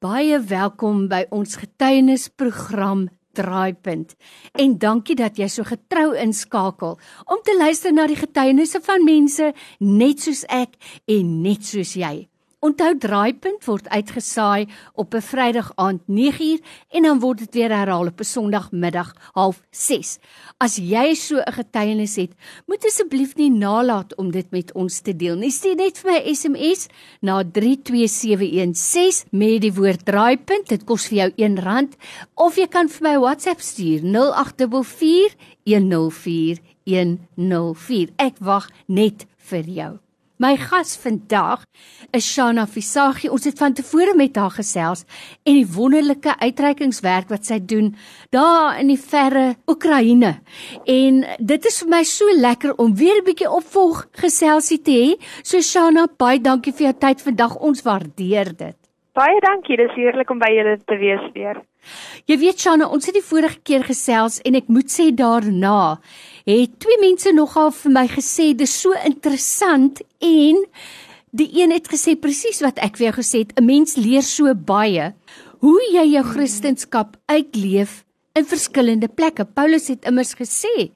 Baie welkom by ons getuienisprogram Draaipunt. En dankie dat jy so getrou inskakel om te luister na die getuienisse van mense net soos ek en net soos jy. Onthou draaipunt word uitgesaai op 'n Vrydag aand 9uur en dan word dit weer herhaal op 'n Sondagmiddag 06:30. As jy so 'n getuienis het, moet asseblief nie nalat om dit met ons te deel nie. Stuur net vir my SMS na 32716 met die woord draaipunt. Dit kos vir jou R1 of jy kan vir my WhatsApp stuur 0844 104 104. Ek wag net vir jou. My gas vandag is Shana Visagie. Ons het van tevore met haar gesels en die wonderlike uitreikingswerk wat sy doen daar in die verre Oekraïne. En dit is vir my so lekker om weer 'n bietjie opvolg geselsie te hê. So Shana, baie dankie vir jou tyd vandag. Ons waardeer dit. Baie dankie. Dis heerlik om by julle te wees weer. Jy weet Shana, ons het die vorige keer gesels en ek moet sê daarna het twee mense nogal vir my gesê dis so interessant en die een het gesê presies wat ek vir jou gesê het 'n mens leer so baie. Hoe jy jou kristendom uitleef in verskillende plekke. Paulus het immers gesê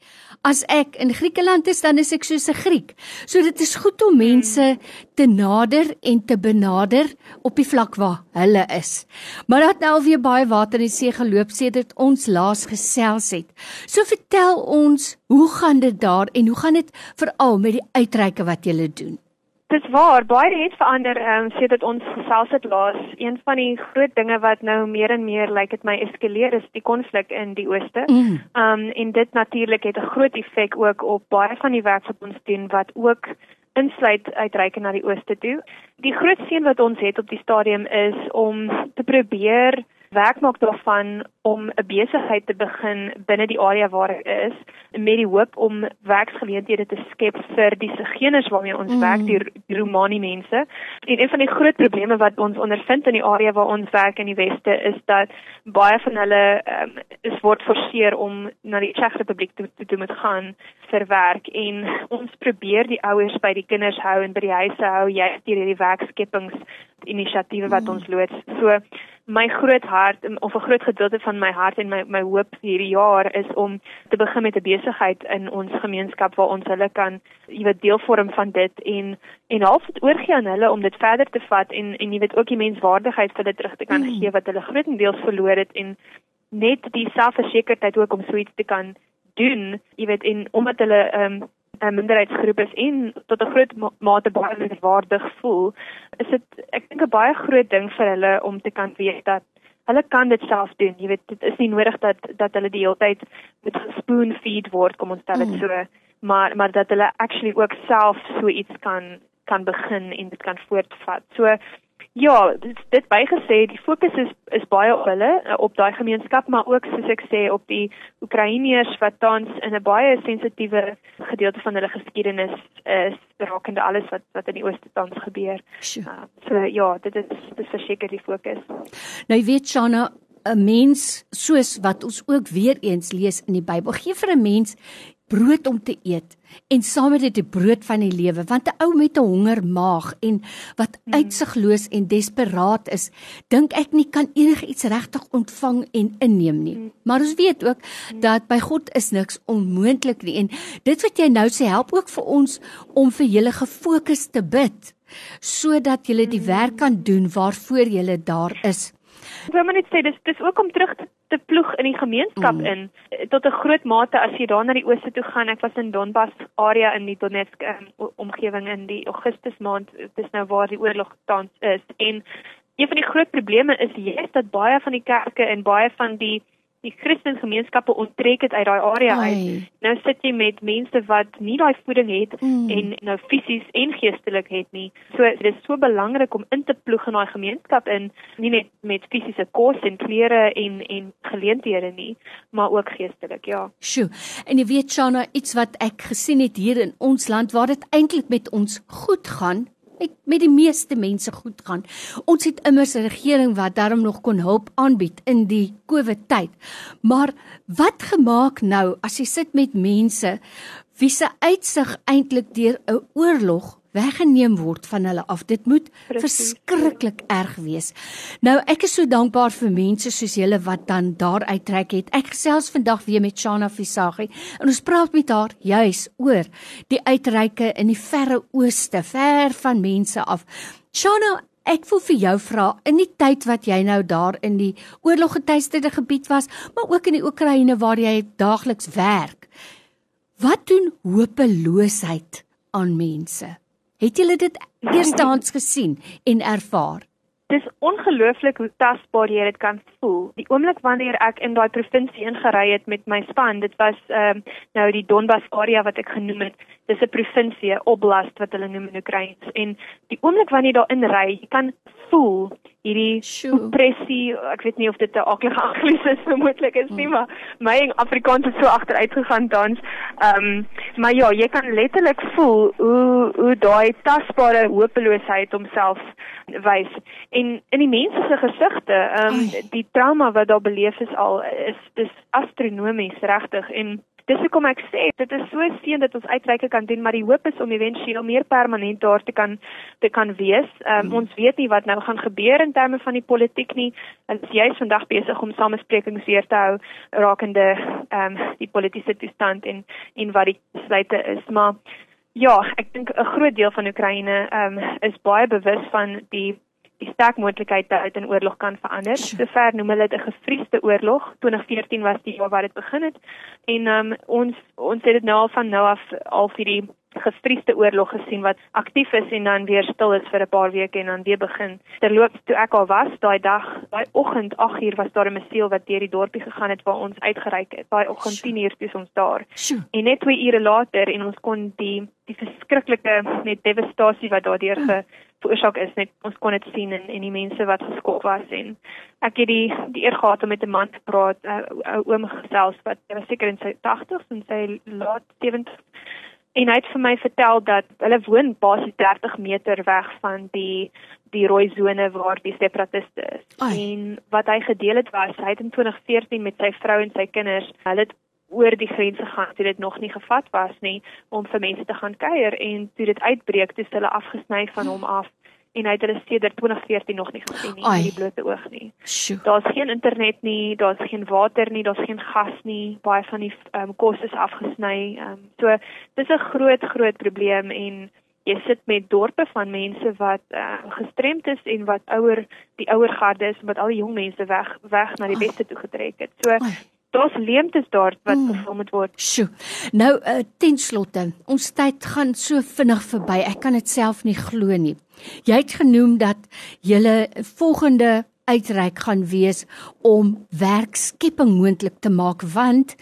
as ek in Griekeland is, dan is ek soos 'n Griek. So dit is goed om mense te nader en te benader op die vlak waar hulle is. Maar dat nou weer baie water in die see geloop sedert ons laas gesels het. So vertel ons, hoe gaan dit daar en hoe gaan dit veral met die uitreike wat julle doen? Dis waar, baie het verander ehm um, sedert ons gesels het laas. Een van die groot dinge wat nou meer en meer lyk like dit my eskaleer is die konflik in die ooste. Mm. Ehm mm. um, en dit natuurlik het 'n groot effek ook op baie van die werk wat ons doen wat ook insluit uitreik na die ooste toe. Die groot seën wat ons het op die stadium is om te probeer werk maak daarvan om 'n besigheid te begin binne die area waar ek is met die hoop om werksgeleenthede te skep vir die segeners waarmee ons mm. werk die, die Romani mense. En een van die groot probleme wat ons ondervind in die area waar ons werk in die weste is dat baie van hulle um, is word forceer om na die Tsjechiese Republiek toe te, te moet gaan vir werk en ons probeer die ouers by die kinders hou en by die huise hou jy deur hierdie werkskepings inisiatiewe wat mm. ons loods. So my groot hart of 'n groot gedeelte van my hart en my my hoop hierdie jaar is om te begin met 'n besigheid in ons gemeenskap waar ons hulle kan jy weet deel vorm van dit en en half dit oorgie aan hulle om dit verder te vat en en jy weet ook die menswaardigheid vir hulle terug te kan mm. gee wat hulle grootendeels verloor het en net die selfversekerheid ook om so iets te kan doen jy weet en omdat hulle ehm um, 'n minderheidsgroep is en tot 'n groot mate baie minderwaardig voel, is dit ek dink 'n baie groot ding vir hulle om te kan weet dat hulle kan dit self doen. Jy weet, dit is nie nodig dat dat hulle die hele tyd met spoon feed word, kom ons stel dit mm. so, maar maar dat hulle actually ook self so iets kan kan begin en dit kan voortvat. So Ja, dit dit bygesê, die fokus is is baie op hulle, eh, op daai gemeenskap, maar ook soos ek sê op die Oekraïners wat tans in 'n baie sensitiewe gedeelte van hulle geskiedenis is, rakende alles wat wat in die ooste tans gebeur. Uh, so ja, dit is dit is verseker die fokus. Nou jy weet Shana, 'n mens soos wat ons ook weer eens lees in die Bybel, gee vir 'n mens brood om te eet en saam met dit die brood van die lewe want 'n ou met 'n honger maag en wat hmm. uitsigloos en desperaat is dink ek nie kan enigiets regtig ontvang en inneem nie hmm. maar ons weet ook hmm. dat by God is niks onmoontlik nie en dit wat jy nou sê help ook vir ons om vir julle gefokus te bid sodat julle die werk kan doen waarvoor julle daar is Ek wil net sê dis dis ook om terug te, te ploeg in die gemeenskap mm. in eh, tot 'n groot mate as jy daar na die ooste toe gaan. Ek was in Donbas area in die Donetsk um, omgewing in die Augustus maand. Dis nou waar die oorlog tans is en een van die groot probleme is jy is dat baie van die kerke en baie van die die Christelike gemeenskappe onttrek het uit daai area uit. Nou sit jy met mense wat nie daai voeding het mm. en nou fisies en geestelik het nie. So dit is so belangrik om in te ploeg in daai gemeenskap in, nie net met fisiese kos en klere en en geleenthede nie, maar ook geestelik, ja. Sjoe. En jy weet Shana, iets wat ek gesien het hier in ons land waar dit eintlik met ons goed gaan, met met die meeste mense goed gaan. Ons het immers 'n regering wat daarom nog kon hulp aanbied in die COVID tyd. Maar wat gemaak nou as jy sit met mense wie se uitsig eintlik deur 'n oorlog weggeneem word van hulle af. Dit moet verskriklik erg wees. Nou ek is so dankbaar vir mense soos julle wat dan daar uittrek het. Ek gesels vandag weer met Shana Visagie en ons praat met haar juis oor die uitreike in die verre ooste, ver van mense af. Shana, Ek wil vir jou vra in die tyd wat jy nou daar in die oorloggetuisterde gebied was, maar ook in die Oekraïne waar jy daagliks werk. Wat doen hopeloosheid aan mense? Het jy dit eerstehands gesien en ervaar? Dis ongelooflik hoe tasbaar jy dit kan voel. Die oomblik wanneer ek in daai provinsie ingery het met my span, dit was ehm um, nou die Donbas area wat ek genoem het. Dis 'n provinsie, oblast wat hulle noem in Oekraïens. En die oomblik wanneer jy daar inry, jy kan voel hierdie opressie, ek weet nie of dit 'n aklige Engels is vermoedelik is nie, hmm. maar my Afrikaans het so agteruit gegaan tans. Ehm um, maar ja, jy kan letterlik voel hoe hoe daai tasbare hopeloosheid homself wys. En in die mense se gesigte, ehm um, die trauma wat daar beleef is al is dis astronomies regtig en Dis hoekom ek sê dit is so seën dat ons uitreike kan doen, maar die hoop is om éventueel meer permanent daar te kan te kan wees. Um, mm. Ons weet nie wat nou gaan gebeur in terme van die politiek nie. Ons is juis vandag besig om samesprekings weer te hou rakende ehm um, die politieke toestand en en wat die besluite is, maar ja, ek dink 'n groot deel van Oekraïne ehm um, is baie bewus van die die sterk moontlikheid dat dit in oorlog kan verander. Sover noem hulle dit 'n gefriesde oorlog. 2014 was die jaar waar dit begin het. En um, ons ons het dit nou al van nou af al vir die gefriesde oorlog gesien wat aktief is en dan weer stil is vir 'n paar weke en dan weer begin. Terloops toe ek al was, daai dag, daai oggend 8uur was daar 'n missiel wat deur die dorpie gegaan het waar ons uitgereik het. Daai oggend 10uur toe ons daar. En net 2 ure later en ons kon die die verskriklike net devastasie wat daardeur ge veroorsaak is net ons kon dit sien en en die mense wat geskok was en ek het die die eer gehad om met 'n man te praat 'n uh, oom gesels wat was seker in sy 80s en sy laat 70 en hy het vir my vertel dat hulle woon basies 30 meter weg van die die rooi sone waar die separatiste is. Ai. En wat hy gedeel het was hy het in 2014 met sy vrou en sy kinders, hulle het oor die grens gegaan toe dit nog nie gevat was nie om vir mense te gaan kuier en toe dit uitbreek, toe hulle afgesny van hom af en hy het hulle sedert 2014 nog nie gesien nie met die blote oog nie. Daar's geen internet nie, daar's geen water nie, daar's geen gas nie. Baie van die um, kos is afgesny. Ehm um, so dis 'n groot groot probleem en jy sit met dorpe van mense wat uh, gestremd is en wat ouer die ouer garde is wat al die jong mense weg weg na die weste toe getrek het. So daar's leemtes daar wat mm. gevul moet word. Sjoe. Nou uh, ten slotte, ons tyd gaan so vinnig verby. Ek kan dit self nie glo nie. Jy het genoem dat julle volgende uitreik gaan wees om werkskepping moontlik te maak want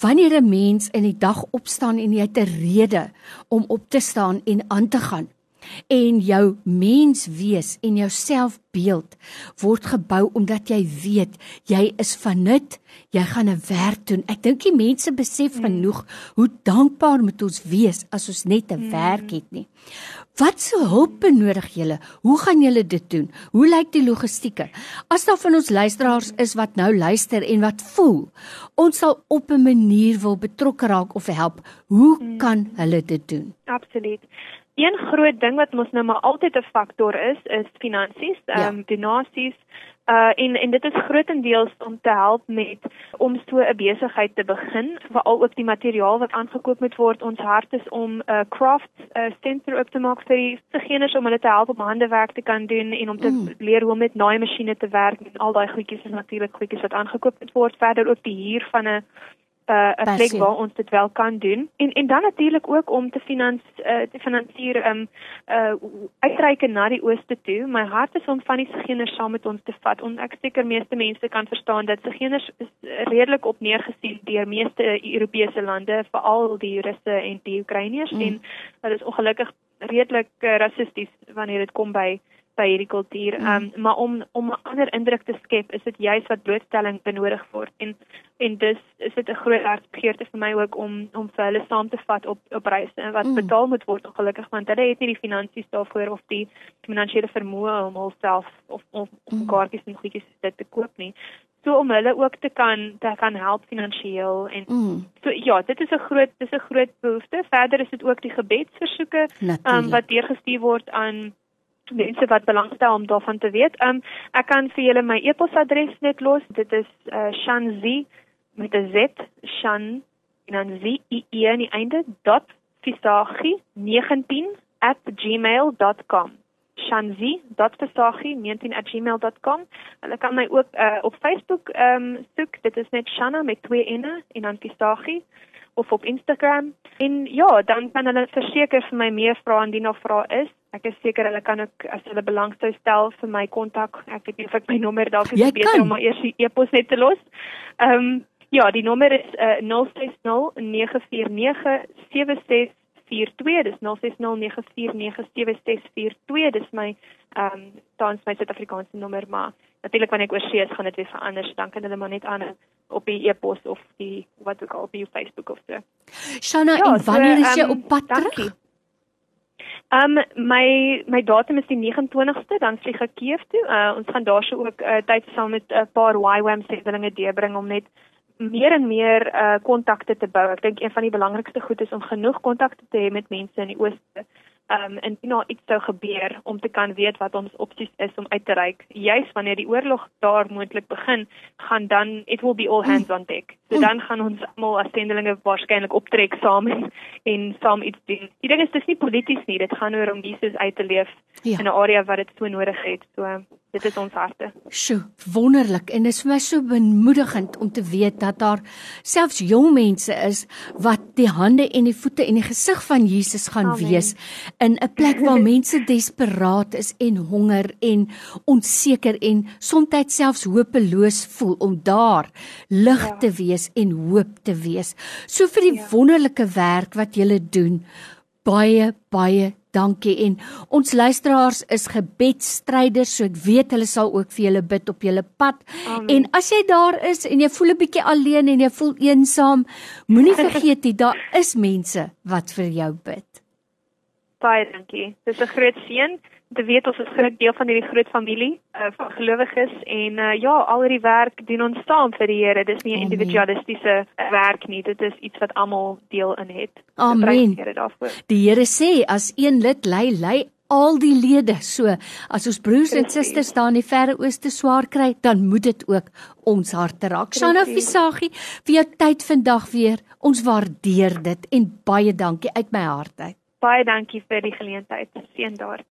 wanneer 'n mens in die dag opstaan en jy het 'n rede om op te staan en aan te gaan en jou menswees en jou selfbeeld word gebou omdat jy weet jy is van nut, jy gaan 'n werk doen. Ek dink die mense besef mm. genoeg hoe dankbaar moet ons wees as ons net 'n mm. werk het nie. Wat se hulp benodig julle? Hoe gaan julle dit doen? Hoe lyk die logistieke? As daar van ons luisteraars is wat nou luister en wat voel, ons sal op 'n manier wil betrokke raak of help, hoe mm. kan hulle dit doen? Absoluut. Een groot ding wat mos nou maar altyd 'n faktor is, is finansies, ehm ja. um, donasies. Uh en en dit is grootendeels om te help met om so 'n besigheid te begin, veral ook die materiaal wat aangekoop moet word. Ons hart is om 'n uh, craft uh, center op te maak vir diegene om hulle te help om handewerk te kan doen en om te mm. leer hoe om met naaimasjiene te werk en al daai goedjies is natuurlik goedjies wat aangekoop moet word. Verder ook die huur van 'n 'n uh, plek waar ons dit wel kan doen en en dan natuurlik ook om te finans uh, te finansier um uh uitreike na die ooste toe. My hart is om van die sigeners saam met ons te vat. On, ek seker meeste mense kan verstaan dat sigeners is redelik op neergesien deur meeste Europese lande, veral die Russe en die Oekraïners mm. en dat is ongelukkig redelik uh, rassisties wanneer dit kom by by hierdie kultuur. Ehm um, maar om om 'n ander indruk te skep, is dit juist wat blootstelling benodig word. En en dis is dit 'n groot hartbegeerte vir my ook om om vir hulle saam te vat op op reise wat mm. betaal moet word ongelukkig want hulle het nie die finansies daarvoor of die finansiële vermoë om alself of of, of mm. kaartjies en goedjies dit te koop nie. so om hulle ook te kan te kan help finansiëel en Mm. so ja, dit is 'n groot dis 'n groot behoefte. Verder is dit ook die gebedsversoeke um, wat deurgestuur word aan mense wat belangstel om daarvan te weet. Um ek kan vir julle my e-posadres net los. Dit is uh, shanzi met 'n z shan en dan z i e aan die einde dot fisagi 19 @gmail.com shanzi.fisagi19@gmail.com. Hulle kan my ook uh, op Facebook ehm um, soek. Dit is net Shanna met twee n's en dan Fisagi of op Instagram. En ja, dan kan hulle verseker vir my meer vra indien daar vrae is. Ek is seker hulle kan ook as hulle belangstel stel vir my kontak. Ek weet nie of ek my nommer dalk is beter kan. om maar eers die e-pos net te los. Ehm um, ja, die nommer is uh, 060 949 7642. Dis 0609497642. Dis my ehm um, tans my Suid-Afrikaanse nommer, maar natuurlik wanneer ek oor see is, gaan dit weer verander. So dan kan hulle maar net aan op die e-pos of die wat ook al op die Facebook of so. Shanna, Ja, en so, wanneer is jy ehm, op pad dankie. Terug? Um my my datum is die 29ste, dan vlieg ek Kiev toe. Uh ons gaan daarso ook uh, tyd saam met 'n uh, paar YWAM sendelinge deurbring om net meer en meer uh kontakte te bou. Ek dink een van die belangrikste goed is om genoeg kontakte te hê met mense in die ooste. Um en nou iets sou gebeur om te kan weet wat ons opsies is om uit te reik. Juis wanneer die oorlog daar moontlik begin, gaan dan it will be all hands on deck. So dan gaan ons almal as sendelinge waarskynlik optrek saam en, en saam iets doen. Die ding is dis nie polities nie, dit gaan oor om Jesus uit te leef Ja. in 'n area wat dit so nodig het. So dit is ons harte. Sjoe, wonderlik en dit is vir my so bemoedigend om te weet dat daar selfs jong mense is wat die hande en die voete en die gesig van Jesus gaan Amen. wees in 'n plek waar mense desperaat is en honger en onseker en soms selfs hopeloos voel om daar lig Ja. te wees en hoop te wees. So vir die Ja. wonderlike werk wat julle doen. Baie baie dankie en ons luisteraars is gebedsstryders so ek weet hulle sal ook vir julle bid op julle pad. Amen. En as jy daar is en jy voel 'n bietjie alleen en jy voel eensaam, moenie vergeet nie daar is mense wat vir jou bid. Baie dankie. Dis 'n groot seën te weet ons is groot deel van hierdie groot familie uh, van gelowiges en uh, ja, al hierdie werk doen ons saam vir die Here. Dis nie 'n individualistiese werk nie. Dit is iets wat almal deel in het. Amen. Die Here daarvoor. Die Here sê as een lid lei, lei al die lede. So as ons broers en Presies. susters daar in die verre ooste swaar kry, dan moet dit ook ons harte raak. Presies. Visagie, vir jou tyd vandag weer. Ons waardeer dit en baie dankie uit my hart uit. Baie dankie vir die geleentheid. Seën daar.